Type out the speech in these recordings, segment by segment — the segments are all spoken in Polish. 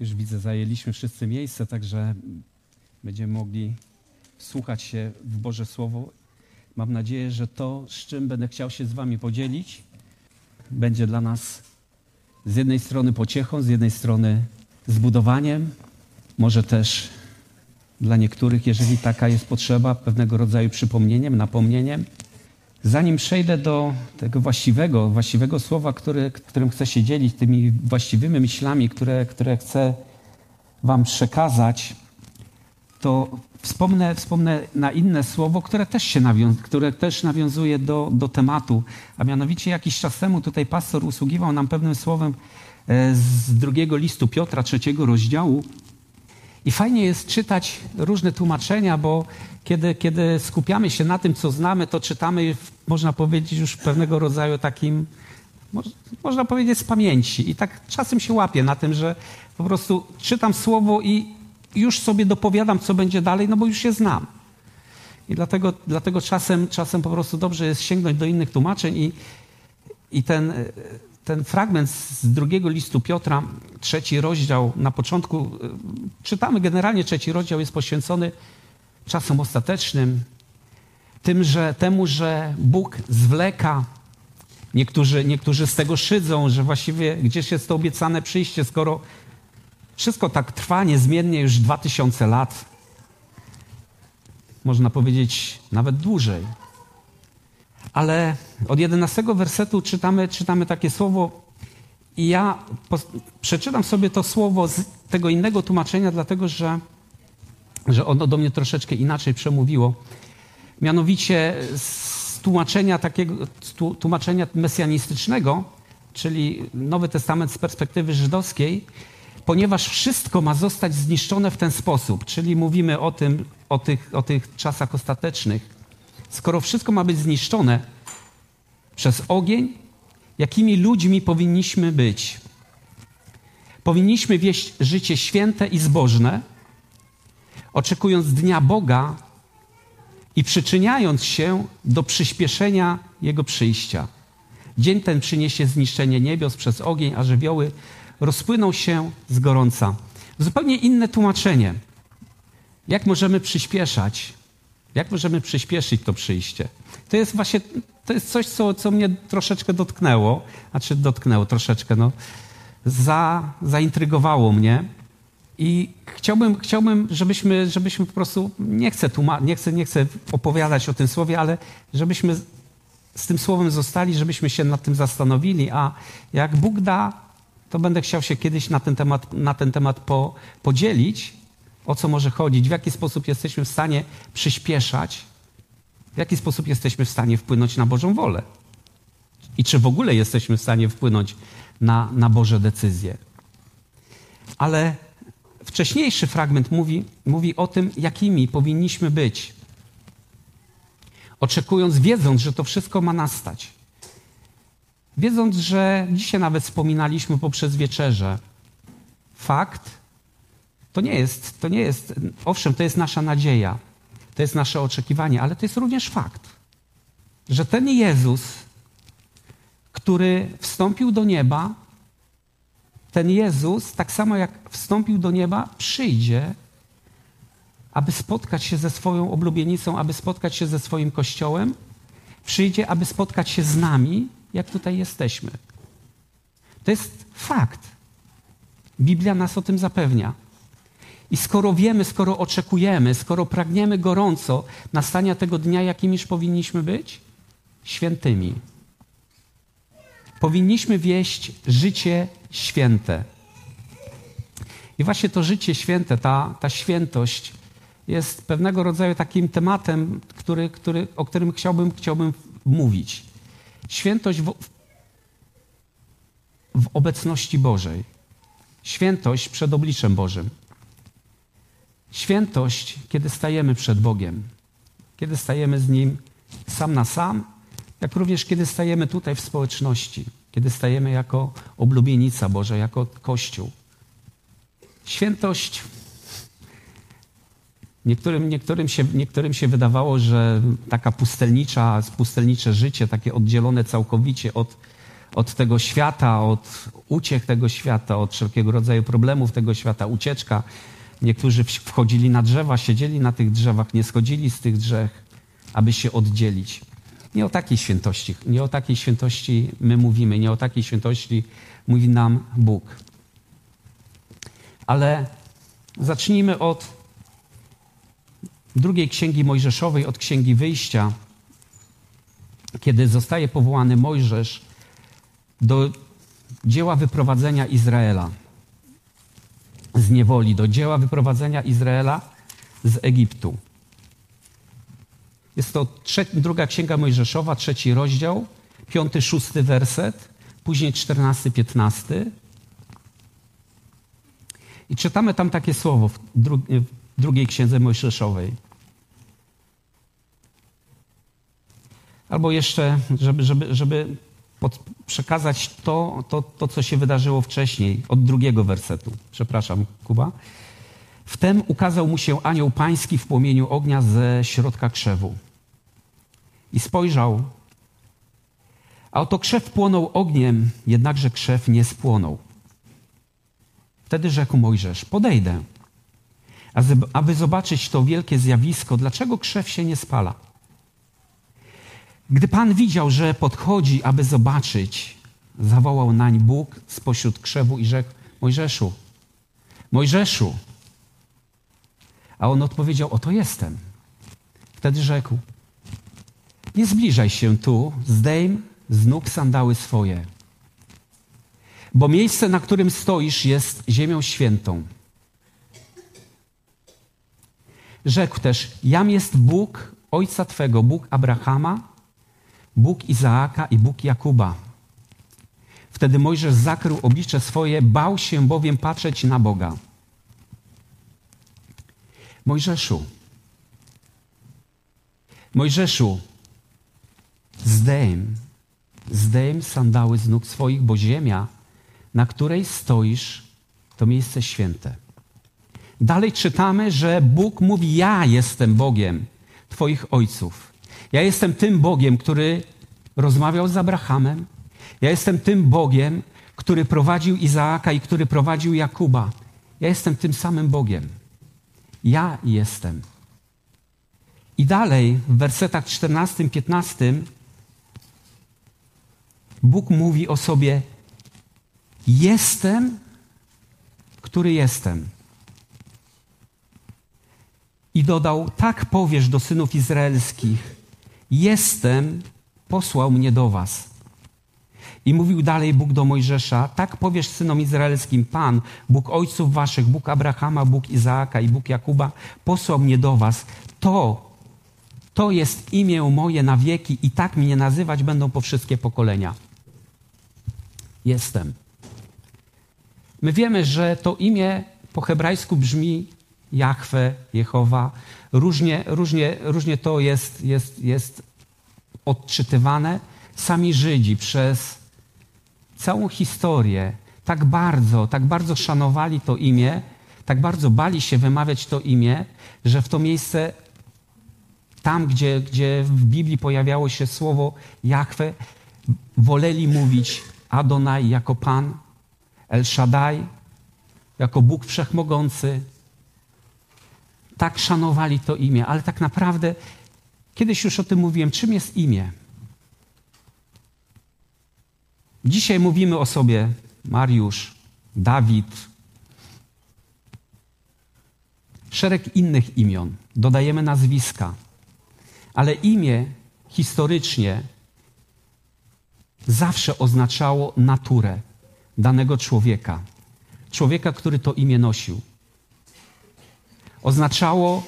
Już widzę, zajęliśmy wszyscy miejsce, także będziemy mogli słuchać się w Boże Słowo. Mam nadzieję, że to, z czym będę chciał się z Wami podzielić, będzie dla nas z jednej strony pociechą, z jednej strony zbudowaniem, może też dla niektórych, jeżeli taka jest potrzeba, pewnego rodzaju przypomnieniem, napomnieniem. Zanim przejdę do tego właściwego, właściwego słowa, który, którym chcę się dzielić, tymi właściwymi myślami, które, które chcę Wam przekazać, to wspomnę, wspomnę na inne słowo, które też, się nawiąz, które też nawiązuje do, do tematu. A mianowicie jakiś czas temu tutaj pastor usługiwał nam pewnym słowem e, z drugiego listu Piotra, trzeciego rozdziału. I fajnie jest czytać różne tłumaczenia, bo kiedy, kiedy skupiamy się na tym, co znamy, to czytamy, można powiedzieć, już pewnego rodzaju takim, można powiedzieć, z pamięci. I tak czasem się łapię na tym, że po prostu czytam słowo i już sobie dopowiadam, co będzie dalej, no bo już je znam. I dlatego, dlatego czasem, czasem po prostu dobrze jest sięgnąć do innych tłumaczeń i, i ten, ten fragment z drugiego listu Piotra, trzeci rozdział, na początku czytamy generalnie trzeci rozdział jest poświęcony czasem ostatecznym, tym, że, temu, że Bóg zwleka. Niektórzy, niektórzy z tego szydzą, że właściwie gdzieś jest to obiecane przyjście, skoro wszystko tak trwa niezmiennie już dwa tysiące lat. Można powiedzieć nawet dłużej. Ale od jedenastego wersetu czytamy, czytamy takie słowo i ja przeczytam sobie to słowo z tego innego tłumaczenia, dlatego że, że ono do mnie troszeczkę inaczej przemówiło. Mianowicie z tłumaczenia takiego, tłumaczenia mesjanistycznego, czyli Nowy Testament z perspektywy żydowskiej, ponieważ wszystko ma zostać zniszczone w ten sposób, czyli mówimy o tym, o tych, o tych czasach ostatecznych, skoro wszystko ma być zniszczone przez ogień, jakimi ludźmi powinniśmy być? Powinniśmy wieść życie święte i zbożne, oczekując dnia Boga i przyczyniając się do przyspieszenia Jego przyjścia. Dzień ten przyniesie zniszczenie niebios przez ogień, a żywioły rozpłyną się z gorąca. Zupełnie inne tłumaczenie. Jak możemy przyspieszać? Jak możemy przyspieszyć to przyjście? To jest właśnie, to jest coś, co, co mnie troszeczkę dotknęło, a czy dotknęło? Troszeczkę, no, za, zaintrygowało mnie. I chciałbym, chciałbym żebyśmy, żebyśmy po prostu, nie chcę, tłuma- nie, chcę, nie chcę opowiadać o tym słowie, ale żebyśmy z tym słowem zostali, żebyśmy się nad tym zastanowili, a jak Bóg da, to będę chciał się kiedyś na ten temat, na ten temat po, podzielić, o co może chodzić, w jaki sposób jesteśmy w stanie przyspieszać, w jaki sposób jesteśmy w stanie wpłynąć na Bożą wolę. I czy w ogóle jesteśmy w stanie wpłynąć na, na Boże decyzje. Ale wcześniejszy fragment mówi, mówi o tym, jakimi powinniśmy być. Oczekując, wiedząc, że to wszystko ma nastać. Wiedząc, że dzisiaj nawet wspominaliśmy poprzez wieczerze, fakt to nie jest, to nie jest, owszem, to jest nasza nadzieja, to jest nasze oczekiwanie, ale to jest również fakt, że ten Jezus, który wstąpił do nieba, ten Jezus, tak samo jak wstąpił do nieba, przyjdzie, aby spotkać się ze swoją oblubienicą, aby spotkać się ze swoim kościołem, przyjdzie, aby spotkać się z nami, jak tutaj jesteśmy. To jest fakt. Biblia nas o tym zapewnia. I skoro wiemy, skoro oczekujemy, skoro pragniemy gorąco nastania tego dnia, jakimiż powinniśmy być? Świętymi. Powinniśmy wieść życie święte. I właśnie to życie święte, ta, ta świętość jest pewnego rodzaju takim tematem, który, który, o którym chciałbym, chciałbym mówić. Świętość w, w obecności Bożej. Świętość przed obliczem Bożym. Świętość, kiedy stajemy przed Bogiem, kiedy stajemy z Nim sam na sam, jak również kiedy stajemy tutaj w społeczności, kiedy stajemy jako oblubienica Boża, jako Kościół. Świętość Niektórym, niektórym, się, niektórym się wydawało, że taka pustelnicza, pustelnicze życie, takie oddzielone całkowicie od, od tego świata, od uciech tego świata, od wszelkiego rodzaju problemów tego świata, ucieczka. Niektórzy wchodzili na drzewa, siedzieli na tych drzewach, nie schodzili z tych drzew, aby się oddzielić. Nie o takiej świętości, nie o takiej świętości my mówimy, nie o takiej świętości mówi nam Bóg. Ale zacznijmy od drugiej księgi Mojżeszowej, od księgi wyjścia, kiedy zostaje powołany Mojżesz do dzieła wyprowadzenia Izraela z niewoli, do dzieła wyprowadzenia Izraela z Egiptu. Jest to druga księga Mojżeszowa, trzeci rozdział, piąty, szósty werset, później czternasty, piętnasty. I czytamy tam takie słowo w, dru w drugiej księdze Mojżeszowej. Albo jeszcze, żeby, żeby, żeby przekazać to, to, to, co się wydarzyło wcześniej, od drugiego wersetu. Przepraszam, Kuba. Wtem ukazał mu się anioł pański w płomieniu ognia ze środka krzewu. I spojrzał, a oto krzew płonął ogniem, jednakże krzew nie spłonął. Wtedy rzekł Mojżesz: Podejdę, aby zobaczyć to wielkie zjawisko, dlaczego krzew się nie spala. Gdy Pan widział, że podchodzi, aby zobaczyć, zawołał nań Bóg spośród krzewu i rzekł: Mojżeszu, Mojżeszu. A on odpowiedział: Oto jestem. Wtedy rzekł: Nie zbliżaj się tu, zdejm z nóg sandały swoje, bo miejsce, na którym stoisz, jest ziemią świętą. Rzekł też: Jam jest Bóg ojca twego, Bóg Abrahama, Bóg Izaaka i Bóg Jakuba. Wtedy Mojżesz zakrył oblicze swoje, bał się bowiem patrzeć na Boga. Mojżeszu, Mojżeszu, zdejm, zdejm sandały z nóg swoich, bo ziemia, na której stoisz, to miejsce święte. Dalej czytamy, że Bóg mówi: Ja jestem Bogiem Twoich ojców. Ja jestem tym Bogiem, który rozmawiał z Abrahamem. Ja jestem tym Bogiem, który prowadził Izaaka i który prowadził Jakuba. Ja jestem tym samym Bogiem. Ja jestem. I dalej w wersetach 14-15 Bóg mówi o sobie: Jestem, który jestem. I dodał: Tak powiesz do synów izraelskich: Jestem, posłał mnie do was. I mówił dalej Bóg do Mojżesza: Tak powiesz synom izraelskim: Pan, Bóg ojców waszych, Bóg Abrahama, Bóg Izaaka i Bóg Jakuba, posłał mnie do was. To, to jest imię moje na wieki, i tak mnie nazywać będą po wszystkie pokolenia. Jestem. My wiemy, że to imię po hebrajsku brzmi Jahwe, Jehowa. Różnie, różnie, różnie to jest, jest, jest odczytywane. Sami Żydzi przez całą historię tak bardzo, tak bardzo szanowali to imię, tak bardzo bali się wymawiać to imię, że w to miejsce, tam gdzie, gdzie w Biblii pojawiało się słowo Jahwe, woleli mówić Adonai jako Pan, El Shaddai jako Bóg Wszechmogący. Tak szanowali to imię, ale tak naprawdę kiedyś już o tym mówiłem, czym jest imię. Dzisiaj mówimy o sobie Mariusz, Dawid, szereg innych imion, dodajemy nazwiska, ale imię historycznie zawsze oznaczało naturę danego człowieka, człowieka, który to imię nosił. Oznaczało,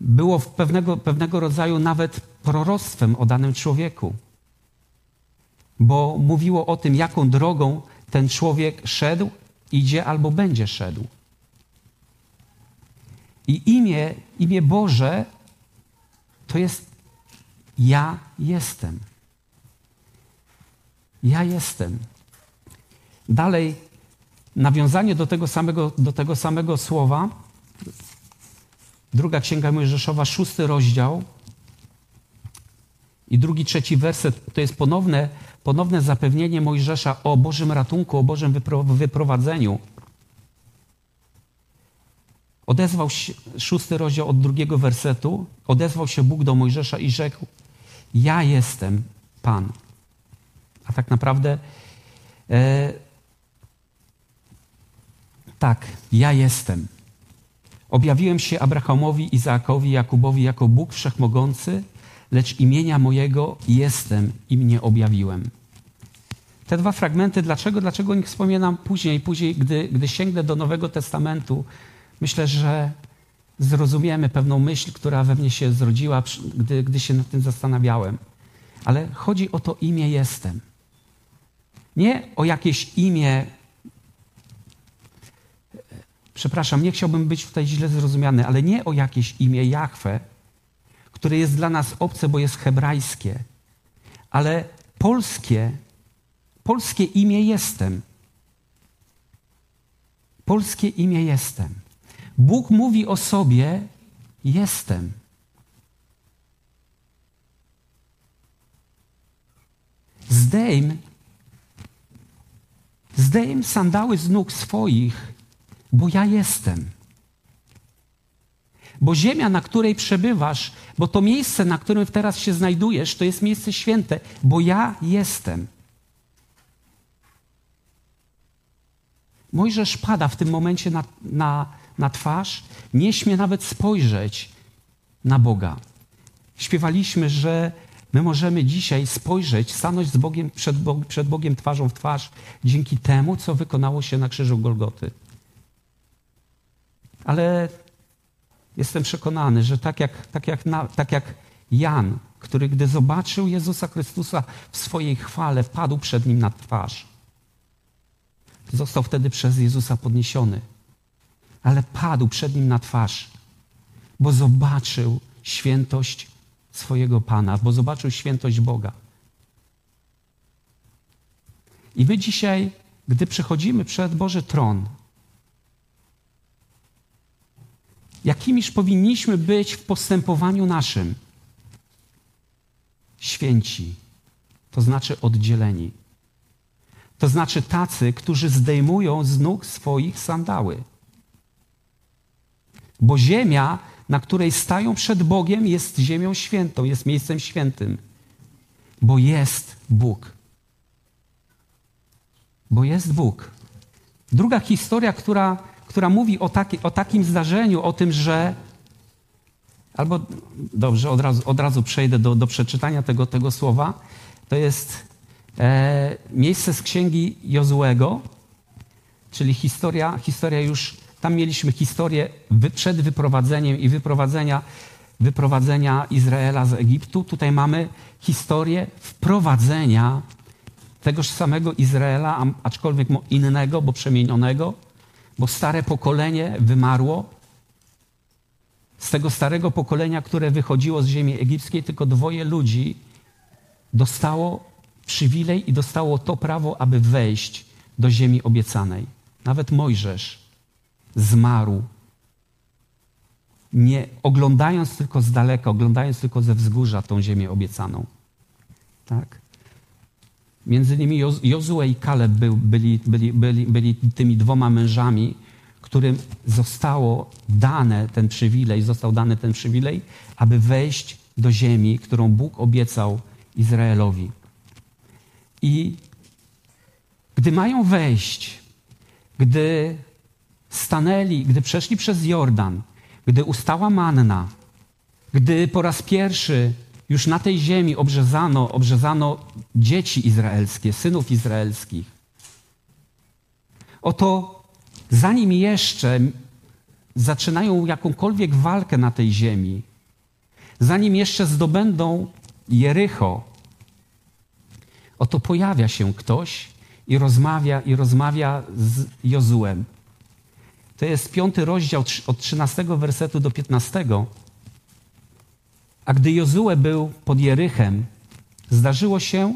było pewnego, pewnego rodzaju nawet proroctwem o danym człowieku, bo mówiło o tym, jaką drogą ten człowiek szedł, idzie albo będzie szedł. I imię, imię Boże to jest ja jestem. Ja jestem. Dalej, nawiązanie do tego samego, do tego samego słowa. Druga Księga Mojżeszowa, szósty rozdział I drugi, trzeci werset to jest ponowne, ponowne zapewnienie Mojżesza o Bożym ratunku, o Bożym wyprowadzeniu. Odezwał się, szósty rozdział od drugiego wersetu, odezwał się Bóg do Mojżesza i rzekł, ja jestem Pan. A tak naprawdę e, tak, ja jestem. Objawiłem się Abrahamowi, Izaakowi, Jakubowi jako Bóg Wszechmogący, lecz imienia mojego jestem i mnie objawiłem. Te dwa fragmenty, dlaczego, dlaczego o nich wspominam później, później, gdy, gdy sięgnę do Nowego Testamentu, myślę, że zrozumiemy pewną myśl, która we mnie się zrodziła, gdy, gdy się nad tym zastanawiałem. Ale chodzi o to imię jestem. Nie o jakieś imię. Przepraszam, nie chciałbym być tutaj źle zrozumiany, ale nie o jakieś imię Jahwe, które jest dla nas obce, bo jest hebrajskie, ale polskie, polskie imię jestem. Polskie imię jestem. Bóg mówi o sobie: Jestem. Zdejm, zdejm sandały z nóg swoich, bo ja jestem. Bo ziemia, na której przebywasz, bo to miejsce, na którym teraz się znajdujesz, to jest miejsce święte, bo ja jestem. Mojżesz pada w tym momencie na, na, na twarz, nie śmie nawet spojrzeć na Boga. Śpiewaliśmy, że my możemy dzisiaj spojrzeć, stanąć z Bogiem, przed, Bogiem, przed Bogiem twarzą w twarz dzięki temu, co wykonało się na krzyżu Golgoty. Ale jestem przekonany, że tak jak, tak jak, tak jak Jan, który gdy zobaczył Jezusa Chrystusa w swojej chwale, padł przed nim na twarz. Został wtedy przez Jezusa podniesiony, ale padł przed nim na twarz, bo zobaczył świętość swojego Pana, bo zobaczył świętość Boga. I my dzisiaj, gdy przychodzimy przed Boży tron, jakimiż powinniśmy być w postępowaniu naszym? Święci, to znaczy oddzieleni. To znaczy tacy, którzy zdejmują z nóg swoich sandały. Bo ziemia, na której stają przed Bogiem, jest ziemią świętą, jest miejscem świętym. Bo jest Bóg. Bo jest Bóg. Druga historia, która która mówi o, taki, o takim zdarzeniu, o tym, że. Albo dobrze, od razu, od razu przejdę do, do przeczytania tego, tego słowa. To jest e, miejsce z księgi Jozuego, czyli historia, historia już. Tam mieliśmy historię wy, przed wyprowadzeniem i wyprowadzenia, wyprowadzenia Izraela z Egiptu. Tutaj mamy historię wprowadzenia tegoż samego Izraela, aczkolwiek innego, bo przemienionego bo stare pokolenie wymarło. Z tego starego pokolenia, które wychodziło z ziemi egipskiej, tylko dwoje ludzi dostało przywilej i dostało to prawo, aby wejść do ziemi obiecanej. Nawet Mojżesz zmarł, nie oglądając tylko z daleka, oglądając tylko ze wzgórza tą ziemię obiecaną. Tak? Między innymi Jozue i Kaleb byli, byli, byli, byli tymi dwoma mężami, którym zostało dane ten przywilej, został dany ten przywilej, aby wejść do ziemi, którą Bóg obiecał Izraelowi. I gdy mają wejść, gdy stanęli, gdy przeszli przez Jordan, gdy ustała manna, gdy po raz pierwszy już na tej ziemi obrzezano, obrzezano dzieci izraelskie, synów izraelskich. Oto zanim jeszcze zaczynają jakąkolwiek walkę na tej ziemi, zanim jeszcze zdobędą Jericho, oto pojawia się ktoś i rozmawia, i rozmawia z Jozuem. To jest piąty rozdział od 13 wersetu do 15. A gdy Jozue był pod Jerychem, zdarzyło się,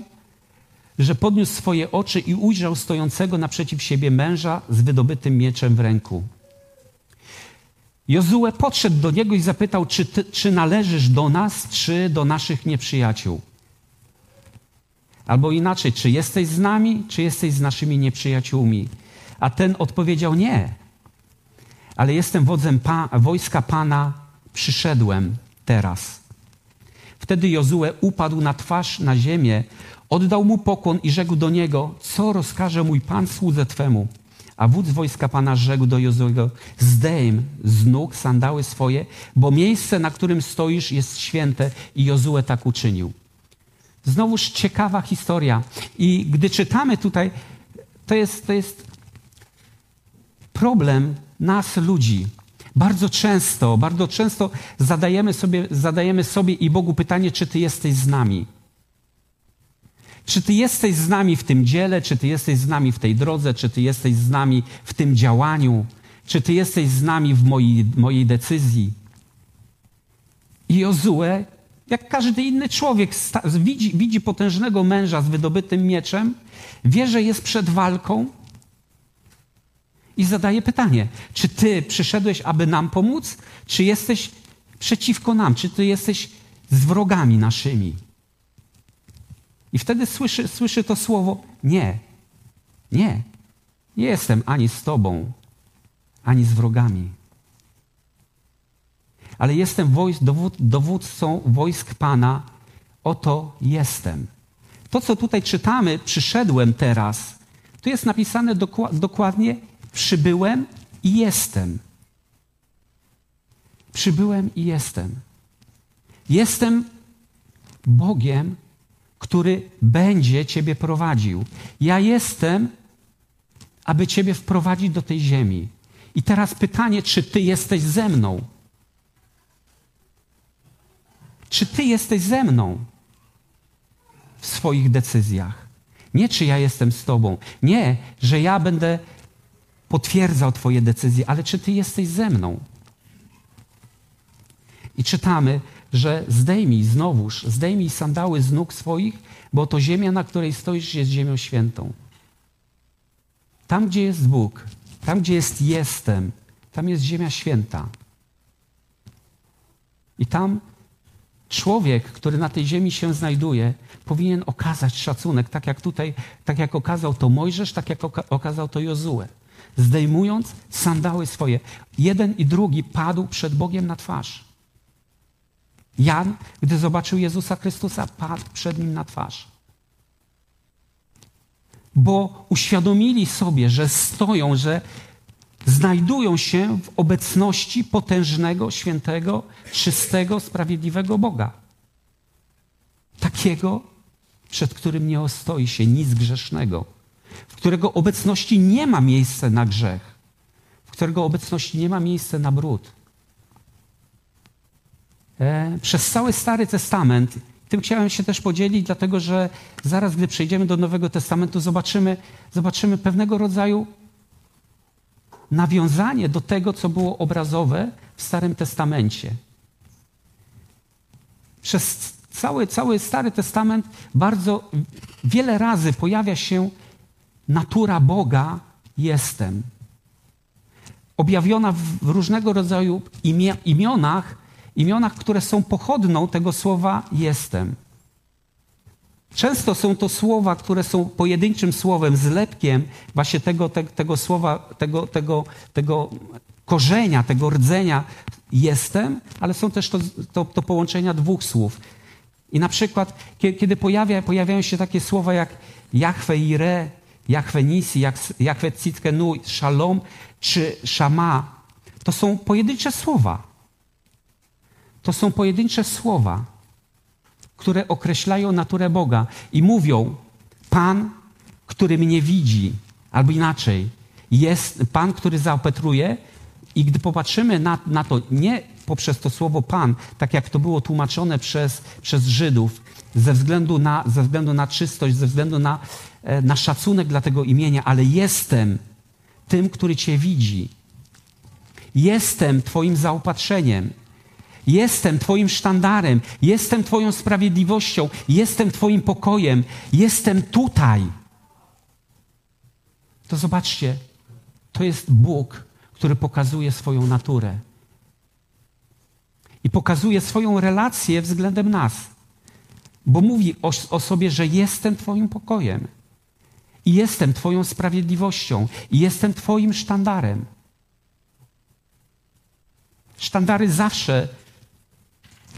że podniósł swoje oczy i ujrzał stojącego naprzeciw siebie męża z wydobytym mieczem w ręku. Jozue podszedł do niego i zapytał, czy, ty, czy należysz do nas, czy do naszych nieprzyjaciół. Albo inaczej, czy jesteś z nami, czy jesteś z naszymi nieprzyjaciółmi? A ten odpowiedział nie. Ale jestem wodzem pa wojska Pana, przyszedłem teraz. Wtedy Jozue upadł na twarz na ziemię, oddał mu pokłon i rzekł do niego, co rozkaże mój Pan słudze Twemu? A wódz wojska Pana rzekł do Jozuego, zdejm z nóg sandały swoje, bo miejsce, na którym stoisz jest święte i Jozue tak uczynił. Znowuż ciekawa historia. I gdy czytamy tutaj, to jest, to jest problem nas, ludzi. Bardzo często, bardzo często zadajemy sobie, zadajemy sobie i Bogu pytanie, czy Ty jesteś z nami. Czy Ty jesteś z nami w tym dziele, czy Ty jesteś z nami w tej drodze, czy Ty jesteś z nami w tym działaniu, czy Ty jesteś z nami w mojej, mojej decyzji. I Jozue, jak każdy inny człowiek, widzi, widzi potężnego męża z wydobytym mieczem, wie, że jest przed walką i zadaje pytanie: czy Ty przyszedłeś, aby nam pomóc, czy jesteś przeciwko nam, czy Ty jesteś z wrogami naszymi? I wtedy słyszy, słyszy to słowo: Nie, nie, nie jestem ani z Tobą, ani z wrogami. Ale jestem wojsk, dowód, dowódcą wojsk Pana, oto jestem. To, co tutaj czytamy, przyszedłem teraz, tu jest napisane dokładnie: przybyłem i jestem. Przybyłem i jestem. Jestem Bogiem, który będzie Ciebie prowadził. Ja jestem, aby Ciebie wprowadzić do tej ziemi. I teraz pytanie, czy Ty jesteś ze mną? Czy Ty jesteś ze mną w swoich decyzjach? Nie, czy ja jestem z Tobą. Nie, że ja będę potwierdzał Twoje decyzje, ale czy Ty jesteś ze mną? I czytamy, że zdejmij znowuż, zdejmij sandały z nóg swoich, bo to ziemia, na której stoisz, jest ziemią świętą. Tam, gdzie jest Bóg, tam, gdzie jest jestem, tam jest ziemia święta. I tam człowiek, który na tej ziemi się znajduje, powinien okazać szacunek, tak jak tutaj, tak jak okazał to Mojżesz, tak jak okazał to Jozue. Zdejmując sandały swoje. Jeden i drugi padł przed Bogiem na twarz. Jan, gdy zobaczył Jezusa Chrystusa, padł przed nim na twarz. Bo uświadomili sobie, że stoją, że znajdują się w obecności potężnego, świętego, czystego, sprawiedliwego Boga. Takiego, przed którym nie ostoi się nic grzesznego, którego obecności nie ma miejsca na grzech, w którego obecności nie ma miejsca na brud. E, przez cały Stary Testament. Tym chciałem się też podzielić, dlatego że zaraz, gdy przejdziemy do Nowego Testamentu, zobaczymy, zobaczymy pewnego rodzaju nawiązanie do tego, co było obrazowe w Starym Testamencie. Przez cały, cały Stary Testament bardzo wiele razy pojawia się natura Boga jestem. Objawiona w różnego rodzaju imionach, imionach, które są pochodną tego słowa jestem. Często są to słowa, które są pojedynczym słowem, zlepkiem właśnie tego, te, tego słowa, tego, tego, tego korzenia, tego rdzenia jestem, ale są też to, to, to połączenia dwóch słów. I na przykład, kiedy pojawia, pojawiają się takie słowa jak Jahwe Ire, Jahwe Nisi, Jahwe Citkenu, Shalom czy Shama, to są pojedyncze słowa. To są pojedyncze słowa, które określają naturę Boga i mówią: Pan, który mnie widzi, albo inaczej, jest Pan, który zaopetruje, i gdy popatrzymy na, na to nie poprzez to słowo Pan, tak jak to było tłumaczone przez, przez Żydów, ze względu, na, ze względu na czystość, ze względu na, na szacunek dla tego imienia, ale jestem tym, który Cię widzi. Jestem Twoim zaopatrzeniem. Jestem Twoim sztandarem, jestem Twoją sprawiedliwością, jestem Twoim pokojem, jestem tutaj. To zobaczcie, to jest Bóg, który pokazuje swoją naturę i pokazuje swoją relację względem nas. bo mówi o, o sobie, że jestem Twoim pokojem. I jestem Twoją sprawiedliwością. I jestem Twoim sztandarem. Sztandary zawsze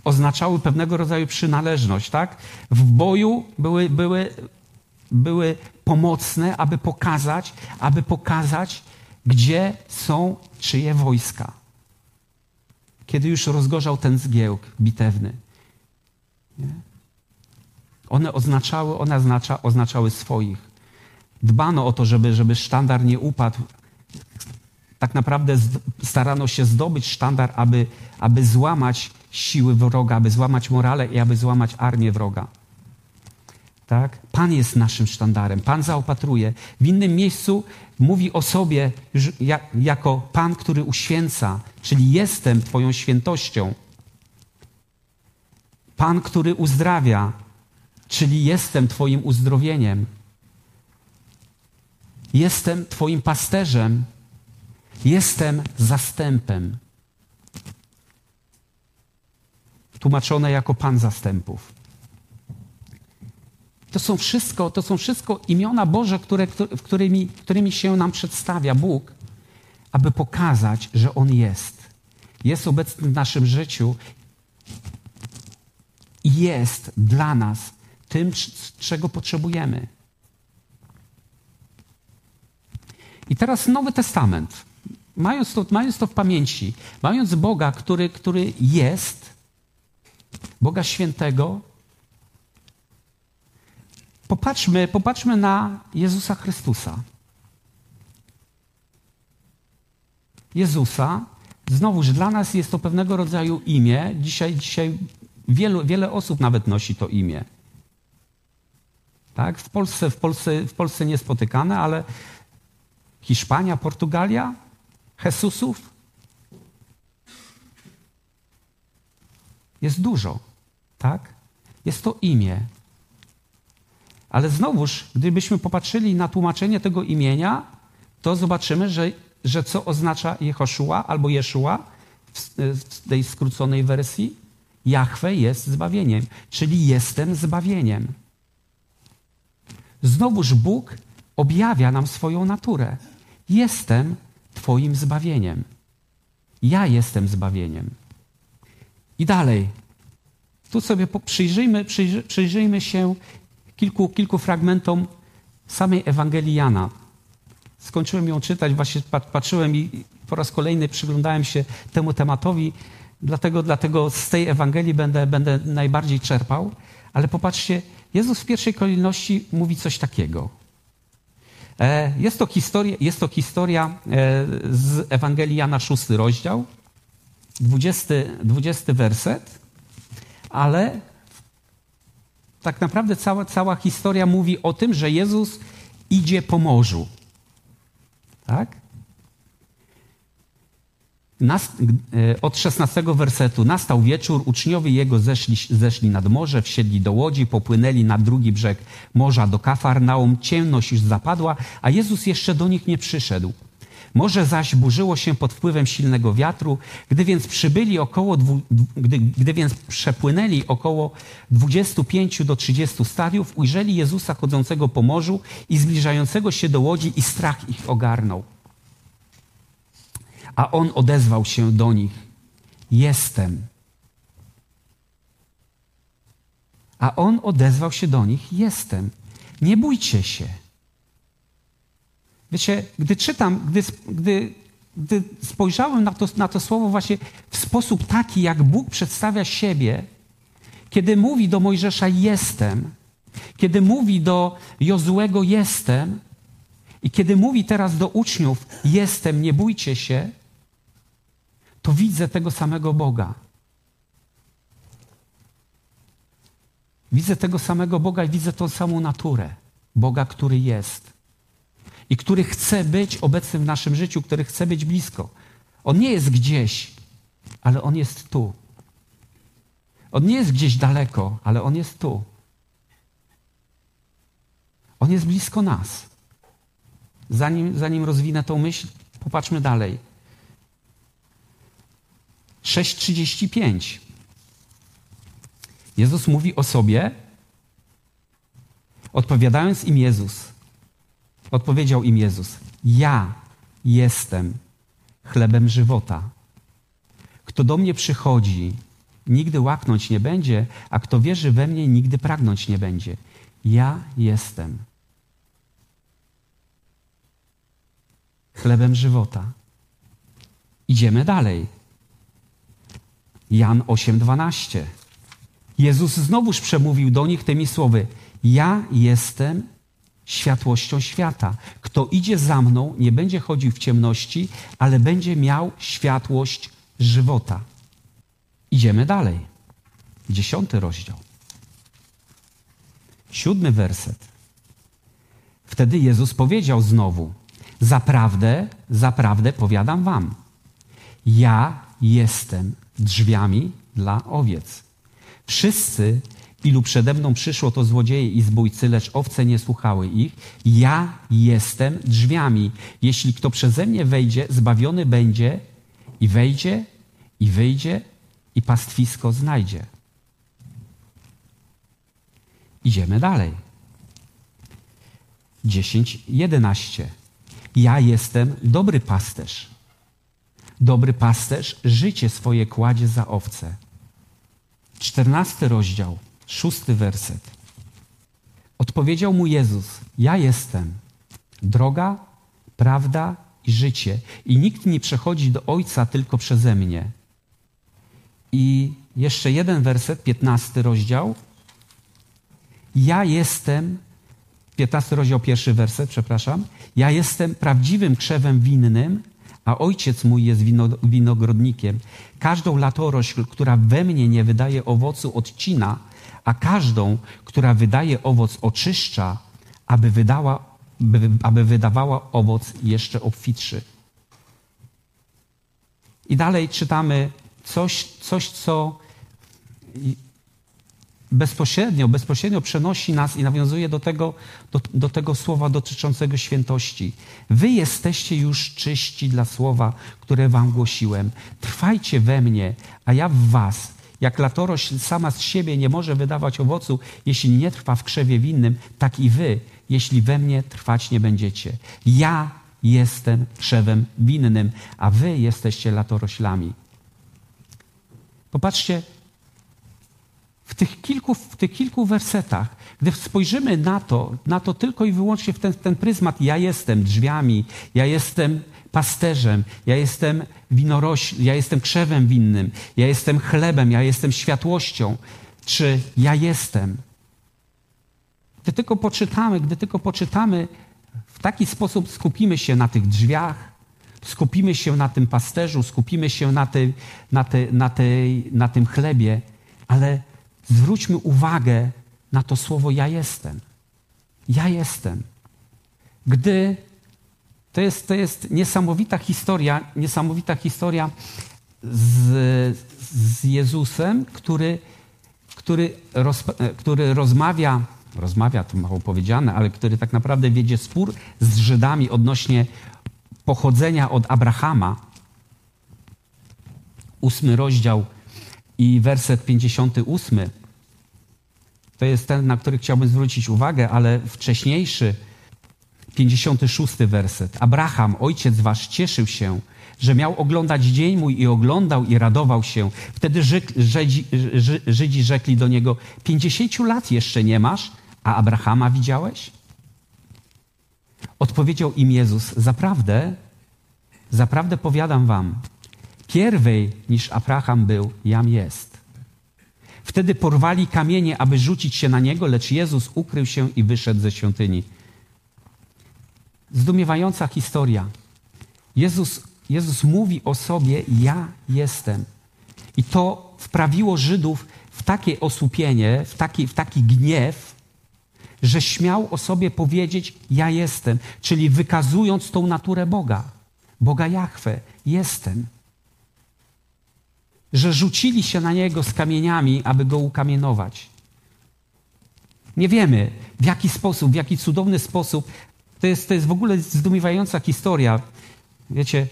oznaczały pewnego rodzaju przynależność, tak? W boju były, były, były pomocne, aby pokazać, aby pokazać, gdzie są czyje wojska. Kiedy już rozgorzał ten zgiełk bitewny. Nie? One oznaczały, one oznacza, oznaczały swoich. Dbano o to, żeby, żeby sztandar nie upadł. Tak naprawdę starano się zdobyć sztandar, aby, aby złamać siły wroga, aby złamać morale i aby złamać armię wroga. Tak? Pan jest naszym sztandarem, Pan zaopatruje. W innym miejscu mówi o sobie jako Pan, który uświęca, czyli jestem Twoją świętością. Pan, który uzdrawia, czyli jestem Twoim uzdrowieniem. Jestem Twoim pasterzem, jestem zastępem. Tłumaczone jako Pan zastępów. To są wszystko, to są wszystko imiona Boże, które, którymi, którymi się nam przedstawia Bóg, aby pokazać, że On jest. Jest obecny w naszym życiu i jest dla nas tym, czego potrzebujemy. I teraz Nowy Testament. Mając to, mając to w pamięci, mając Boga, który, który jest, Boga świętego, popatrzmy, popatrzmy na Jezusa Chrystusa. Jezusa, znowuż dla nas jest to pewnego rodzaju imię. Dzisiaj, dzisiaj wielu, wiele osób nawet nosi to imię. Tak? W, Polsce, w, Polsce, w Polsce niespotykane, ale Hiszpania, Portugalia, Jesusów jest dużo. Tak? Jest to imię. Ale znowuż, gdybyśmy popatrzyli na tłumaczenie tego imienia, to zobaczymy, że, że co oznacza Jehoszua albo Jeszua w, w tej skróconej wersji? Jahwe jest zbawieniem, czyli jestem zbawieniem. Znowuż Bóg objawia nam swoją naturę. Jestem Twoim zbawieniem. Ja jestem zbawieniem. I dalej. Tu sobie przyjrzyjmy, przyjrzy, przyjrzyjmy się kilku, kilku fragmentom samej Ewangelii Jana. Skończyłem ją czytać, właśnie patrzyłem i po raz kolejny przyglądałem się temu tematowi, dlatego, dlatego z tej Ewangelii będę, będę najbardziej czerpał. Ale popatrzcie, Jezus w pierwszej kolejności mówi coś takiego. E, jest to historia, jest to historia e, z Ewangelii Jana, szósty rozdział, 20, 20 werset, ale tak naprawdę cała, cała historia mówi o tym, że Jezus idzie po morzu. Tak? E, od 16 wersetu. Nastał wieczór, uczniowie jego zeszli, zeszli nad morze, wsiedli do łodzi, popłynęli na drugi brzeg morza do Kafarnaum. Ciemność już zapadła, a Jezus jeszcze do nich nie przyszedł. Morze zaś burzyło się pod wpływem silnego wiatru. Gdy więc przybyli około, gdy, gdy więc przepłynęli około 25 do 30 stadiów, ujrzeli Jezusa chodzącego po morzu i zbliżającego się do łodzi i strach ich ogarnął. A on odezwał się do nich: Jestem. A on odezwał się do nich: Jestem. Nie bójcie się. Wiecie, gdy czytam, gdy, gdy, gdy spojrzałem na to, na to słowo właśnie w sposób taki, jak Bóg przedstawia siebie, kiedy mówi do Mojżesza jestem, kiedy mówi do Jozłego jestem i kiedy mówi teraz do uczniów jestem, nie bójcie się, to widzę tego samego Boga. Widzę tego samego Boga i widzę tą samą naturę. Boga, który jest i który chce być obecny w naszym życiu, który chce być blisko. On nie jest gdzieś, ale on jest tu. On nie jest gdzieś daleko, ale on jest tu. On jest blisko nas. Zanim, zanim rozwinę tą myśl, popatrzmy dalej. 6:35. Jezus mówi o sobie, Odpowiadając im Jezus, odpowiedział im Jezus: Ja jestem chlebem żywota. Kto do mnie przychodzi, nigdy łaknąć nie będzie, a kto wierzy we mnie, nigdy pragnąć nie będzie. Ja jestem chlebem żywota. Idziemy dalej. Jan 8:12. Jezus znowuż przemówił do nich tymi słowy: Ja jestem światłością świata. Kto idzie za mną, nie będzie chodził w ciemności, ale będzie miał światłość żywota. Idziemy dalej. Dziesiąty rozdział. Siódmy werset. Wtedy Jezus powiedział znowu: Zaprawdę, zaprawdę powiadam wam, ja jestem drzwiami dla owiec. Wszyscy, ilu przede mną przyszło, to złodzieje i zbójcy, lecz owce nie słuchały ich. Ja jestem drzwiami. Jeśli kto przeze mnie wejdzie, zbawiony będzie i wejdzie, i wyjdzie, i pastwisko znajdzie. Idziemy dalej. 10, 11. Ja jestem dobry pasterz. Dobry pasterz życie swoje kładzie za owce. Czternasty rozdział, szósty werset. Odpowiedział mu Jezus: Ja jestem droga, prawda i życie, i nikt nie przechodzi do Ojca tylko przeze mnie. I jeszcze jeden werset, piętnasty rozdział. Ja jestem, piętnasty rozdział, pierwszy werset, przepraszam. Ja jestem prawdziwym krzewem winnym, a ojciec mój jest wino, winogrodnikiem. Każdą latorośl, która we mnie nie wydaje owocu, odcina, a każdą, która wydaje owoc, oczyszcza, aby, wydała, by, aby wydawała owoc jeszcze obfitszy. I dalej czytamy coś, coś co bezpośrednio, bezpośrednio przenosi nas i nawiązuje do tego, do, do tego słowa dotyczącego świętości. Wy jesteście już czyści dla słowa, które wam głosiłem. Trwajcie we mnie, a ja w was. Jak latorośl sama z siebie nie może wydawać owocu, jeśli nie trwa w krzewie winnym, tak i wy, jeśli we mnie trwać nie będziecie. Ja jestem krzewem winnym, a wy jesteście latoroślami. Popatrzcie, tych kilku, w tych kilku wersetach, gdy spojrzymy na to, na to tylko i wyłącznie w ten, ten pryzmat, ja jestem drzwiami, ja jestem pasterzem, ja jestem winorośl, ja jestem krzewem winnym, ja jestem chlebem, ja jestem światłością, czy ja jestem. Gdy tylko poczytamy, gdy tylko poczytamy, w taki sposób skupimy się na tych drzwiach, skupimy się na tym pasterzu, skupimy się na, tej, na, tej, na, tej, na tym chlebie, ale zwróćmy uwagę na to słowo ja jestem. Ja jestem. Gdy to jest, to jest niesamowita historia, niesamowita historia z, z Jezusem, który, który, roz, który rozmawia, rozmawia to mało powiedziane, ale który tak naprawdę wiedzie spór z Żydami odnośnie pochodzenia od Abrahama. Ósmy rozdział i werset 58. To jest ten, na który chciałbym zwrócić uwagę, ale wcześniejszy, 56 werset. Abraham, ojciec wasz, cieszył się, że miał oglądać dzień mój i oglądał i radował się. Wtedy Żydzi, Żydzi rzekli do niego, pięćdziesięciu lat jeszcze nie masz, a Abrahama widziałeś? Odpowiedział im Jezus, zaprawdę, zaprawdę powiadam wam, pierwej niż Abraham był, jam jest. Wtedy porwali kamienie, aby rzucić się na niego, lecz Jezus ukrył się i wyszedł ze świątyni. Zdumiewająca historia. Jezus, Jezus mówi o sobie: Ja jestem. I to wprawiło Żydów w takie osłupienie, w taki, w taki gniew, że śmiał o sobie powiedzieć: Ja jestem, czyli wykazując tą naturę Boga, Boga Jahwe, jestem że rzucili się na niego z kamieniami, aby go ukamienować. Nie wiemy, w jaki sposób, w jaki cudowny sposób. To jest, to jest w ogóle zdumiewająca historia. Wiecie,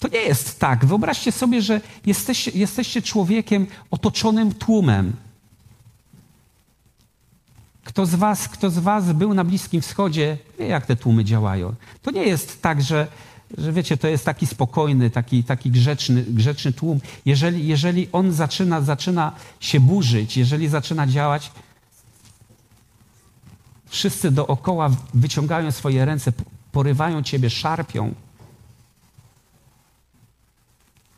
to nie jest tak. Wyobraźcie sobie, że jesteście, jesteście człowiekiem otoczonym tłumem. kto z was, kto z was był na Bliskim Wschodzie, wie jak te tłumy działają. To nie jest tak, że, że wiecie, to jest taki spokojny, taki, taki grzeczny, grzeczny tłum. Jeżeli, jeżeli on zaczyna, zaczyna się burzyć, jeżeli zaczyna działać, wszyscy dookoła wyciągają swoje ręce, porywają ciebie, szarpią.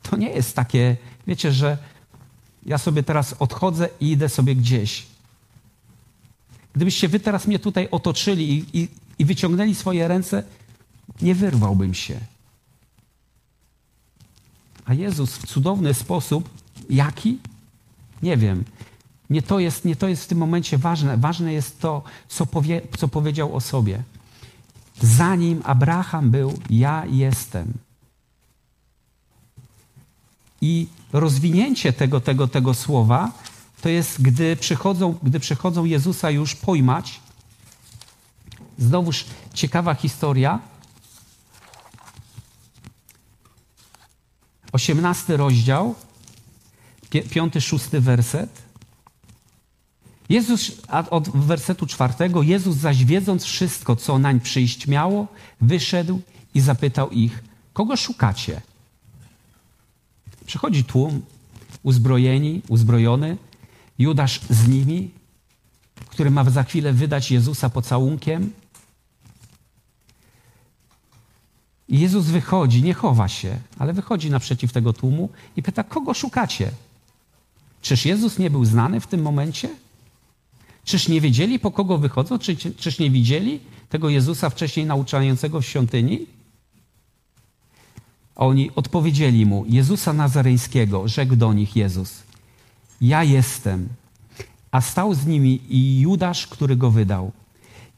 To nie jest takie, wiecie, że ja sobie teraz odchodzę i idę sobie gdzieś. Gdybyście wy teraz mnie tutaj otoczyli i, i, i wyciągnęli swoje ręce, nie wyrwałbym się. A Jezus w cudowny sposób, jaki? Nie wiem. Nie to jest, nie to jest w tym momencie ważne. Ważne jest to, co, powie, co powiedział o sobie. Zanim Abraham był, ja jestem. I rozwinięcie tego, tego, tego słowa to jest, gdy przychodzą, gdy przychodzą Jezusa już pojmać. Znowuż ciekawa historia. Osiemnasty rozdział, piąty, szósty werset. Jezus, od wersetu czwartego, Jezus zaś wiedząc wszystko, co nań przyjść miało, wyszedł i zapytał ich, kogo szukacie? Przychodzi tłum, uzbrojeni, uzbrojony, Judasz z nimi, który ma za chwilę wydać Jezusa pocałunkiem. I Jezus wychodzi, nie chowa się, ale wychodzi naprzeciw tego tłumu i pyta, kogo szukacie? Czyż Jezus nie był znany w tym momencie? Czyż nie wiedzieli, po kogo wychodzą? Czy, czyż nie widzieli tego Jezusa wcześniej nauczającego w świątyni? Oni odpowiedzieli mu, Jezusa Nazareńskiego, rzekł do nich Jezus, ja jestem. A stał z nimi i Judasz, który go wydał.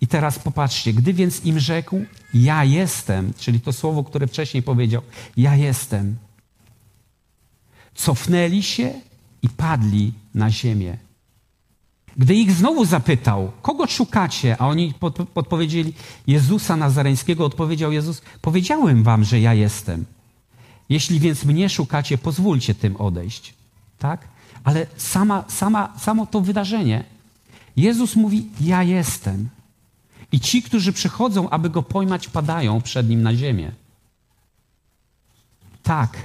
I teraz popatrzcie, gdy więc im rzekł, ja jestem, czyli to słowo, które wcześniej powiedział, ja jestem, cofnęli się i padli na ziemię. Gdy ich znowu zapytał, kogo szukacie, a oni odpowiedzieli Jezusa Nazareńskiego, odpowiedział Jezus, powiedziałem wam, że ja jestem. Jeśli więc mnie szukacie, pozwólcie tym odejść. Tak? Ale sama, sama, samo to wydarzenie, Jezus mówi, ja jestem. I ci, którzy przychodzą, aby go pojmać, padają przed nim na ziemię. Tak.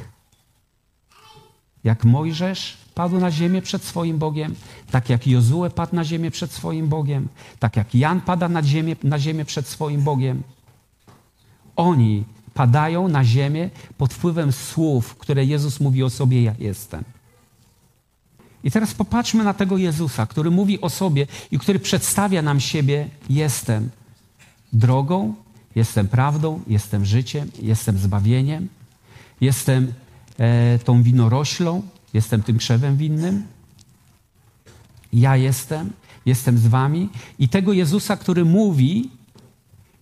Jak Mojżesz padł na ziemię przed swoim Bogiem, tak jak Jozue padł na ziemię przed swoim Bogiem, tak jak Jan pada na ziemię, na ziemię przed swoim Bogiem. Oni padają na ziemię pod wpływem słów, które Jezus mówi o sobie: Ja jestem. I teraz popatrzmy na tego Jezusa, który mówi o sobie i który przedstawia nam siebie: Jestem drogą, jestem prawdą, jestem życiem, jestem zbawieniem, jestem e, tą winoroślą, jestem tym krzewem winnym. Ja jestem, jestem z wami. I tego Jezusa, który mówi,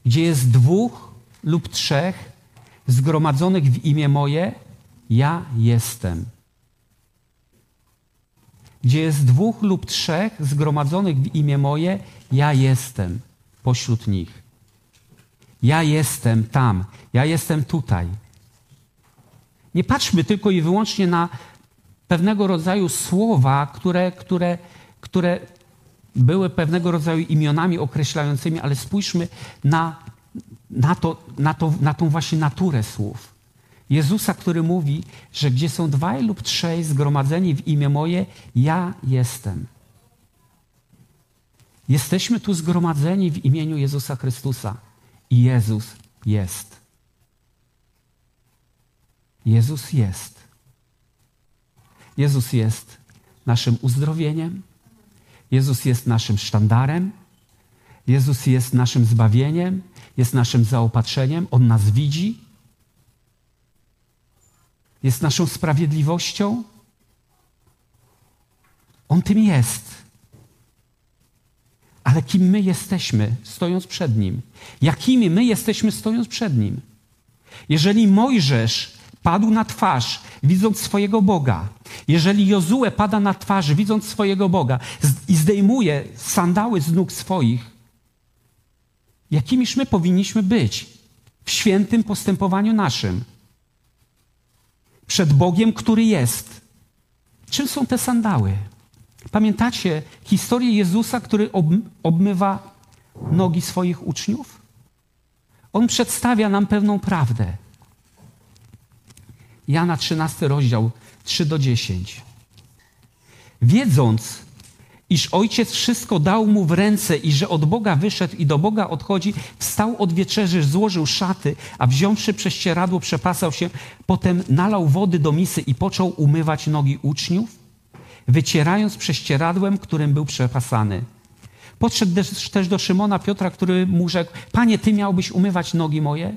gdzie jest dwóch lub trzech zgromadzonych w imię moje, ja jestem gdzie jest dwóch lub trzech zgromadzonych w imię moje, ja jestem pośród nich. Ja jestem tam, ja jestem tutaj. Nie patrzmy tylko i wyłącznie na pewnego rodzaju słowa, które, które, które były pewnego rodzaju imionami określającymi, ale spójrzmy na, na, to, na, to, na tą właśnie naturę słów. Jezusa, który mówi, że gdzie są dwaj lub trzej zgromadzeni w imię moje, ja jestem. Jesteśmy tu zgromadzeni w imieniu Jezusa Chrystusa Jezus jest. Jezus jest. Jezus jest naszym uzdrowieniem. Jezus jest naszym sztandarem. Jezus jest naszym zbawieniem, jest naszym zaopatrzeniem. On nas widzi jest naszą sprawiedliwością. On tym jest. Ale kim my jesteśmy, stojąc przed Nim? Jakimi my jesteśmy, stojąc przed Nim? Jeżeli Mojżesz padł na twarz, widząc swojego Boga, jeżeli Jozue pada na twarz, widząc swojego Boga i zdejmuje sandały z nóg swoich, jakimiż my powinniśmy być w świętym postępowaniu naszym? przed Bogiem, który jest. Czym są te sandały? Pamiętacie historię Jezusa, który obmywa nogi swoich uczniów? On przedstawia nam pewną prawdę. Jana 13 rozdział 3 do 10. Wiedząc, iż ojciec wszystko dał mu w ręce i że od Boga wyszedł i do Boga odchodzi, wstał od wieczerzy, złożył szaty, a wziąwszy prześcieradło, przepasał się, potem nalał wody do misy i począł umywać nogi uczniów, wycierając prześcieradłem, którym był przepasany. Podszedł też do Szymona Piotra, który mu rzekł: Panie, ty miałbyś umywać nogi moje?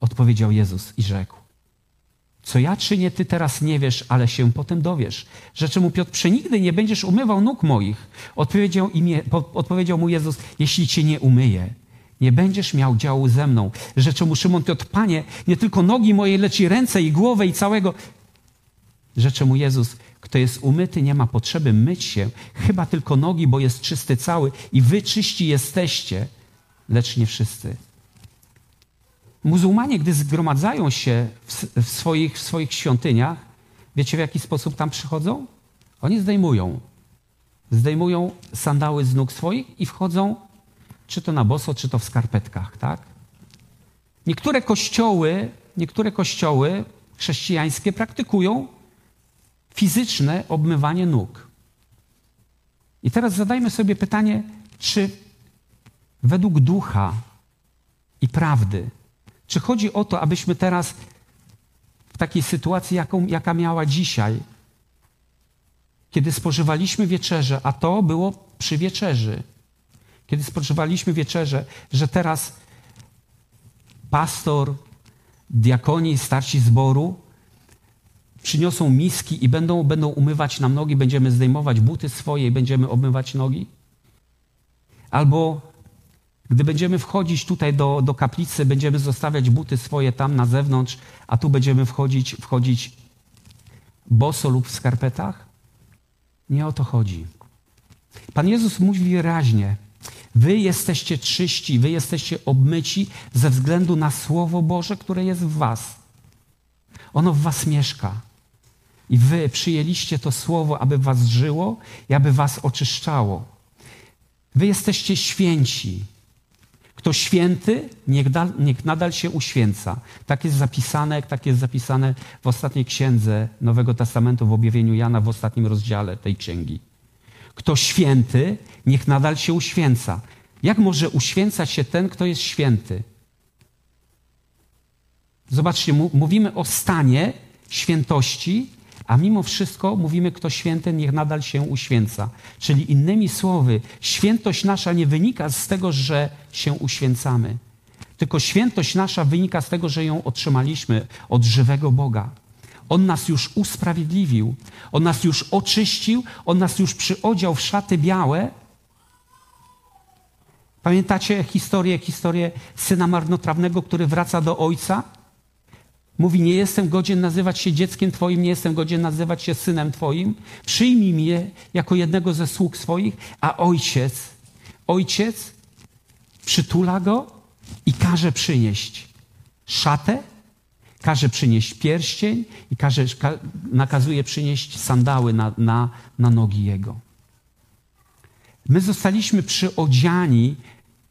Odpowiedział Jezus i rzekł: Co ja czynię, ty teraz nie wiesz, ale się potem dowiesz. Rzeczy mu Piotr: Przenigdy nie będziesz umywał nóg moich. Odpowiedział, odpowiedział mu Jezus: Jeśli cię nie umyję, nie będziesz miał działu ze mną. Rzeczy mu Szymon Piotr: Panie, nie tylko nogi moje, lecz i ręce, i głowę, i całego. Rzeczy mu Jezus: kto jest umyty, nie ma potrzeby myć się, chyba tylko nogi, bo jest czysty cały i wy czyści jesteście, lecz nie wszyscy. Muzułmanie, gdy zgromadzają się w, swoich, w swoich świątyniach, wiecie w jaki sposób tam przychodzą? Oni zdejmują. Zdejmują sandały z nóg swoich i wchodzą, czy to na boso, czy to w skarpetkach, tak? Niektóre kościoły, niektóre kościoły chrześcijańskie praktykują fizyczne obmywanie nóg. I teraz zadajmy sobie pytanie, czy według ducha i prawdy, czy chodzi o to, abyśmy teraz w takiej sytuacji, jaką, jaka miała dzisiaj, kiedy spożywaliśmy wieczerze, a to było przy wieczerzy, kiedy spożywaliśmy wieczerze, że teraz pastor, diakoni, starsi zboru przyniosą miski i będą, będą umywać nam nogi, będziemy zdejmować buty swoje i będziemy obmywać nogi? Albo gdy będziemy wchodzić tutaj do, do kaplicy, będziemy zostawiać buty swoje tam na zewnątrz, a tu będziemy wchodzić, wchodzić boso lub w skarpetach? Nie o to chodzi. Pan Jezus mówi wyraźnie, wy jesteście czyści, wy jesteście obmyci ze względu na Słowo Boże, które jest w was. Ono w was mieszka. I wy przyjęliście to słowo, aby was żyło i aby was oczyszczało. Wy jesteście święci. Kto święty, niech, da, niech, nadal się uświęca. Tak jest zapisane, tak jest zapisane w ostatniej księdze Nowego Testamentu, w objawieniu Jana, w ostatnim rozdziale tej księgi. Kto święty, niech nadal się uświęca. Jak może uświęcać się ten, kto jest święty? Zobaczcie, mówimy o stanie świętości, a mimo wszystko mówimy, kto święty, niech nadal się uświęca. Czyli innymi słowy, świętość nasza nie wynika z tego, że się uświęcamy, tylko świętość nasza wynika z tego, że ją otrzymaliśmy od żywego Boga. On nas już usprawiedliwił, On nas już oczyścił, On nas już przyodział w szaty białe. Pamiętacie historię, historię syna marnotrawnego, który wraca do ojca? Mówi, nie jestem godzien nazywać się dzieckiem Twoim, nie jestem godzien nazywać się synem Twoim. Przyjmij mnie jako jednego ze sług swoich, a ojciec, ojciec przytula go i każe przynieść szatę, każe przynieść pierścień i każe, nakazuje przynieść sandały na, na, na nogi jego. My zostaliśmy przyodziani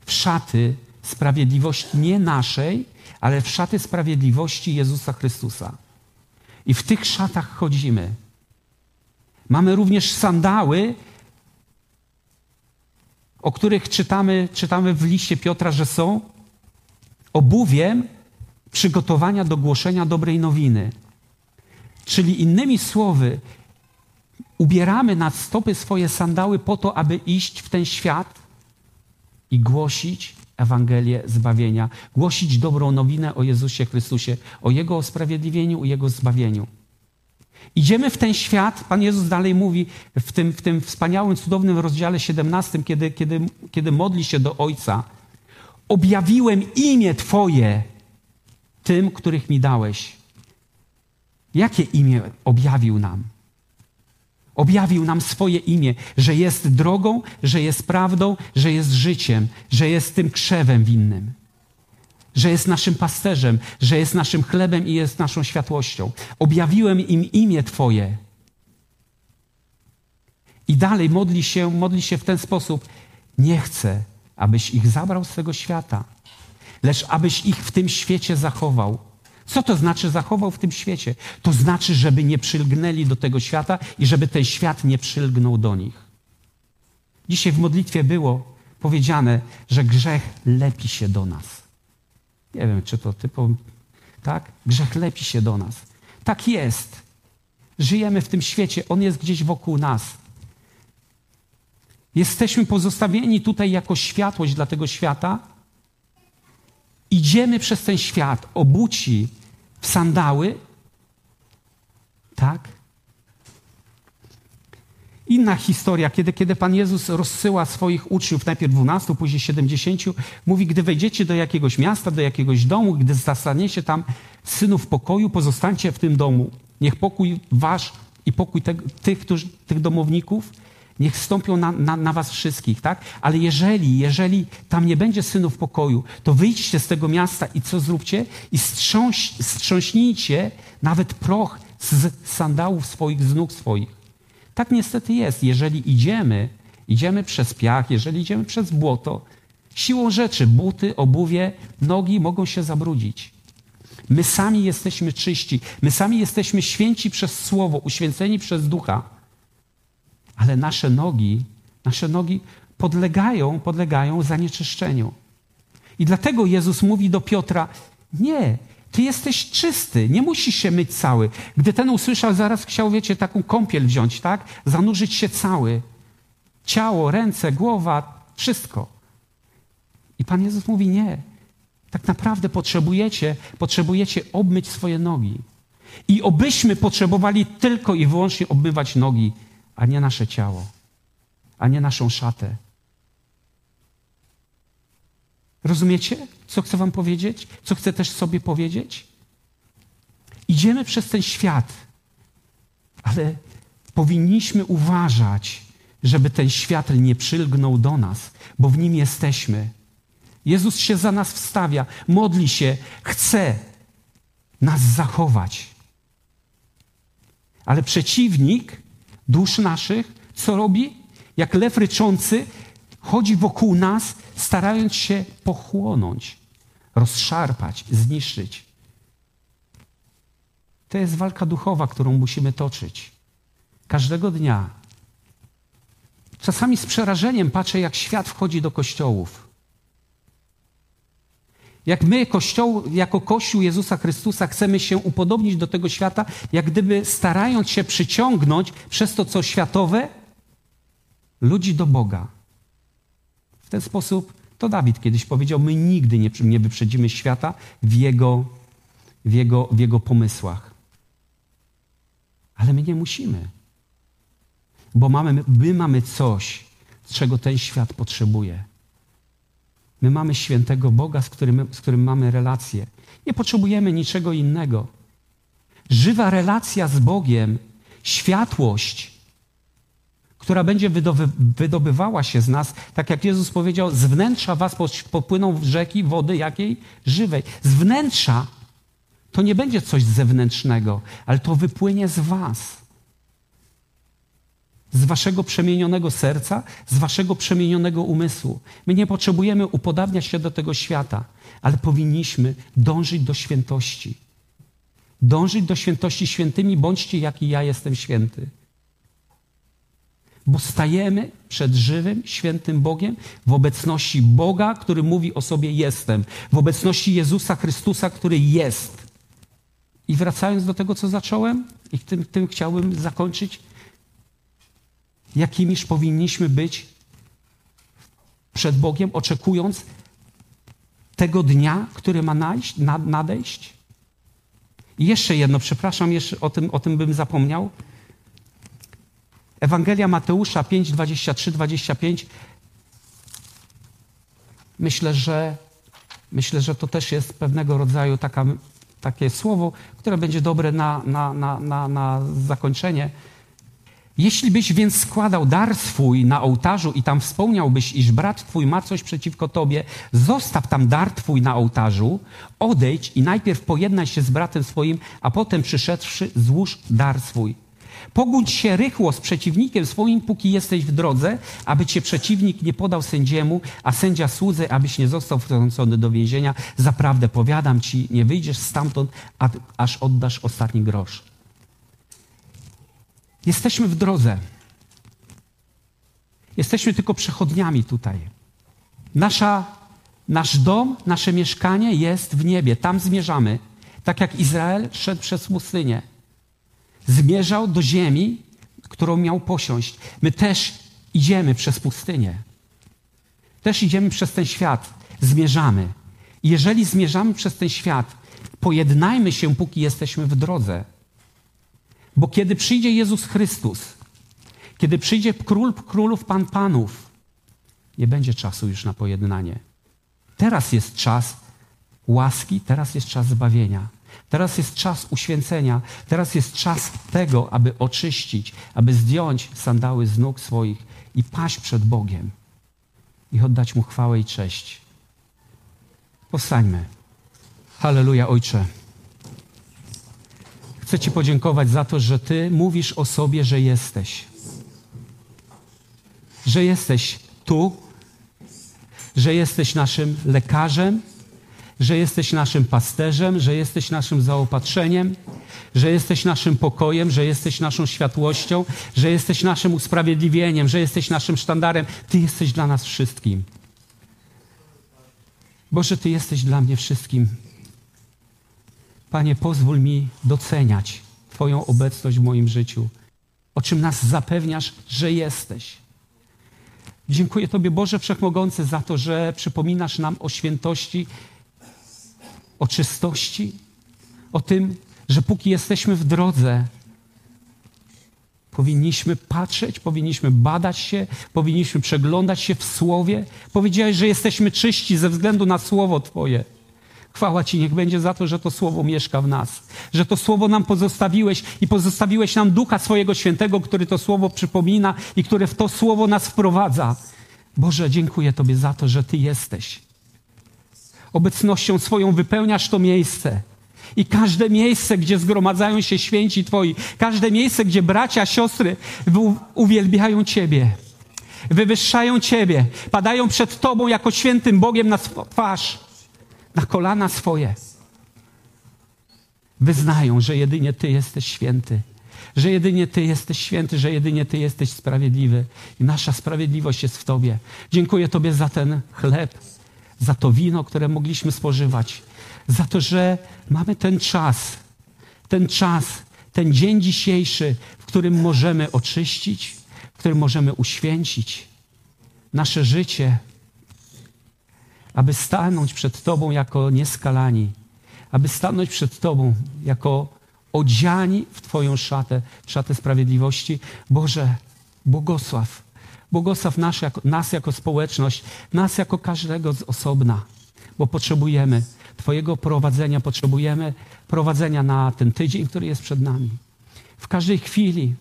w szaty sprawiedliwości nie naszej, ale w szaty sprawiedliwości Jezusa Chrystusa. I w tych szatach chodzimy. Mamy również sandały, o których czytamy, czytamy w liście Piotra, że są obuwiem przygotowania do głoszenia dobrej nowiny. Czyli innymi słowy, ubieramy na stopy swoje sandały po to, aby iść w ten świat i głosić Ewangelię zbawienia, głosić dobrą nowinę o Jezusie Chrystusie, o Jego usprawiedliwieniu, o Jego zbawieniu. Idziemy w ten świat, Pan Jezus dalej mówi w tym, w tym wspaniałym, cudownym rozdziale 17, kiedy, kiedy, kiedy modli się do Ojca. Objawiłem imię Twoje tym, których mi dałeś. Jakie imię objawił nam? Objawił nam swoje imię, że jest drogą, że jest prawdą, że jest życiem, że jest tym krzewem winnym, że jest naszym pasterzem, że jest naszym chlebem i jest naszą światłością. Objawiłem im imię Twoje. I dalej modli się, modli się w ten sposób. Nie chcę, abyś ich zabrał z tego świata, lecz abyś ich w tym świecie zachował. Co to znaczy zachował w tym świecie? To znaczy, żeby nie przylgnęli do tego świata i żeby ten świat nie przylgnął do nich. Dzisiaj w modlitwie było powiedziane, że grzech lepi się do nas. Nie wiem, czy to typu, tak? Grzech lepi się do nas. Tak jest. Żyjemy w tym świecie, on jest gdzieś wokół nas. Jesteśmy pozostawieni tutaj jako światłość dla tego świata. Idziemy przez ten świat obuci w sandały, tak? Inna historia, kiedy, kiedy Pan Jezus rozsyła swoich uczniów, najpierw 12, później 70, mówi, gdy wejdziecie do jakiegoś miasta, do jakiegoś domu, gdy zastaniecie tam synów pokoju, pozostańcie w tym domu. Niech pokój wasz i pokój te, tych, tych domowników, niech stąpią na, na, na, was wszystkich, tak? Ale jeżeli, jeżeli tam nie będzie synów pokoju, to wyjdźcie z tego miasta i co zróbcie? I strząś, strząśnijcie nawet proch z sandałów swoich, z nóg swoich. Tak niestety jest. Jeżeli idziemy, idziemy przez piach, jeżeli idziemy przez błoto, siłą rzeczy buty, obuwie, nogi mogą się zabrudzić. My sami jesteśmy czyści, my sami jesteśmy święci przez Słowo, uświęceni przez Ducha. Ale nasze nogi, nasze nogi podlegają, podlegają zanieczyszczeniu. I dlatego Jezus mówi do Piotra: Nie, ty jesteś czysty, nie musisz się myć cały. Gdy ten usłyszał, zaraz chciał, wiecie, taką kąpiel wziąć, tak? Zanurzyć się cały. Ciało, ręce, głowa, wszystko. I Pan Jezus mówi: Nie. Tak naprawdę potrzebujecie, potrzebujecie obmyć swoje nogi. I obyśmy potrzebowali tylko i wyłącznie obmywać nogi, a nie nasze ciało, a nie naszą szatę. Rozumiecie, co chcę Wam powiedzieć? Co chcę też sobie powiedzieć? Idziemy przez ten świat, ale powinniśmy uważać, żeby ten świat nie przylgnął do nas, bo w nim jesteśmy. Jezus się za nas wstawia, modli się, chce nas zachować. Ale przeciwnik dusz naszych, co robi? Jak lew ryczący, chodzi wokół nas, starając się pochłonąć, rozszarpać, zniszczyć. To jest walka duchowa, którą musimy toczyć. Każdego dnia. Czasami z przerażeniem patrzę, jak świat wchodzi do kościołów. Jak my, kościoł, jako Kościół Jezusa Chrystusa, chcemy się upodobnić do tego świata, jak gdyby starając się przyciągnąć przez to, co światowe, ludzi do Boga. W ten sposób to Dawid kiedyś powiedział: My nigdy nie, nie wyprzedzimy świata w jego, w, jego, w jego pomysłach. Ale my nie musimy. Bo mamy, my mamy coś, czego ten świat potrzebuje. My mamy świętego Boga, z którym, z którym mamy relację. Nie potrzebujemy niczego innego. Żywa relacja z Bogiem, światłość, która będzie wydobywała się z nas, tak jak Jezus powiedział, z wnętrza was popłyną rzeki wody jakiej? Żywej. Z wnętrza to nie będzie coś zewnętrznego, ale to wypłynie z was. Z waszego przemienionego serca, z waszego przemienionego umysłu. My nie potrzebujemy upodabniać się do tego świata, ale powinniśmy dążyć do świętości. Dążyć do świętości świętymi, bądźcie jak i ja jestem święty bo stajemy przed żywym, świętym Bogiem w obecności Boga, który mówi o sobie jestem, w obecności Jezusa Chrystusa, który jest. I wracając do tego, co zacząłem, i tym, tym chciałbym zakończyć, jakimiż powinniśmy być przed Bogiem, oczekując tego dnia, który ma nadejść. nadejść. I jeszcze jedno, przepraszam, jeszcze o tym, o tym bym zapomniał. Ewangelia Mateusza 5, 23, 25. Myślę, że, myślę, że to też jest pewnego rodzaju taka, takie słowo, które będzie dobre na, na, na, na, na zakończenie. Jeśli byś więc składał dar swój na ołtarzu i tam wspomniałbyś, iż brat twój ma coś przeciwko tobie, zostaw tam dar twój na ołtarzu, odejdź i najpierw pojednaj się z bratem swoim, a potem przyszedłszy złóż dar swój. Pogódź się rychło z przeciwnikiem swoim, póki jesteś w drodze, aby cię przeciwnik nie podał sędziemu, a sędzia słudzy, abyś nie został wtrącony do więzienia. Zaprawdę powiadam ci, nie wyjdziesz stamtąd, aż oddasz ostatni grosz. Jesteśmy w drodze. Jesteśmy tylko przechodniami tutaj. Nasza, nasz dom, nasze mieszkanie jest w niebie. Tam zmierzamy. Tak jak Izrael szedł przez pustynię. Zmierzał do ziemi, którą miał posiąść. My też idziemy przez pustynię. Też idziemy przez ten świat. Zmierzamy. Jeżeli zmierzamy przez ten świat, pojednajmy się, póki jesteśmy w drodze. Bo kiedy przyjdzie Jezus Chrystus, kiedy przyjdzie król królów, pan panów, nie będzie czasu już na pojednanie. Teraz jest czas łaski, teraz jest czas zbawienia. Teraz jest czas uświęcenia, teraz jest czas tego, aby oczyścić, aby zdjąć sandały z nóg swoich i paść przed Bogiem i oddać Mu chwałę i cześć. Powstańmy. Halleluja, Ojcze. Chcę Ci podziękować za to, że Ty mówisz o sobie, że jesteś. Że jesteś tu, że jesteś naszym lekarzem, że jesteś naszym pasterzem, że jesteś naszym zaopatrzeniem, że jesteś naszym pokojem, że jesteś naszą światłością, że jesteś naszym usprawiedliwieniem, że jesteś naszym sztandarem. Ty jesteś dla nas wszystkim. Boże, Ty jesteś dla mnie wszystkim. Panie, pozwól mi doceniać Twoją obecność w moim życiu, o czym nas zapewniasz, że jesteś. Dziękuję Tobie, Boże Wszechmogący, za to, że przypominasz nam o świętości, o czystości, o tym, że póki jesteśmy w drodze, powinniśmy patrzeć, powinniśmy badać się, powinniśmy przeglądać się w Słowie. Powiedziałeś, że jesteśmy czyści ze względu na Słowo Twoje. Chwała Ci niech będzie za to, że to Słowo mieszka w nas, że to Słowo nam pozostawiłeś i pozostawiłeś nam Ducha swojego Świętego, który to Słowo przypomina i który w to Słowo nas wprowadza. Boże, dziękuję Tobie za to, że Ty jesteś. Obecnością swoją wypełniasz to miejsce. I każde miejsce, gdzie zgromadzają się święci Twoi, każde miejsce, gdzie bracia, siostry uwielbiają Ciebie, wywyższają Ciebie, padają przed Tobą jako świętym Bogiem na twarz na kolana swoje. Wyznają, że jedynie Ty jesteś święty, że jedynie Ty jesteś święty, że jedynie Ty jesteś sprawiedliwy i nasza sprawiedliwość jest w Tobie. Dziękuję Tobie za ten chleb, za to wino, które mogliśmy spożywać, za to, że mamy ten czas, ten czas, ten dzień dzisiejszy, w którym możemy oczyścić, w którym możemy uświęcić nasze życie, aby stanąć przed Tobą jako nieskalani, aby stanąć przed Tobą jako odziani w Twoją szatę, szatę sprawiedliwości. Boże, błogosław. Błogosław nas jako, nas jako społeczność, nas jako każdego z osobna, bo potrzebujemy Twojego prowadzenia, potrzebujemy prowadzenia na ten tydzień, który jest przed nami. W każdej chwili,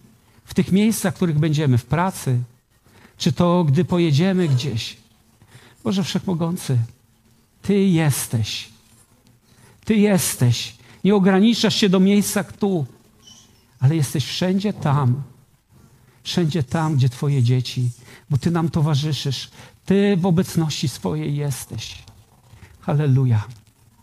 w tych miejscach, w których będziemy, w pracy, czy to gdy pojedziemy gdzieś, Boże Wszechmogący, Ty jesteś. Ty jesteś. Nie ograniczasz się do miejsca tu, ale jesteś wszędzie tam. Wszędzie tam, gdzie Twoje dzieci, bo Ty nam towarzyszysz. Ty w obecności swojej jesteś. Halleluja.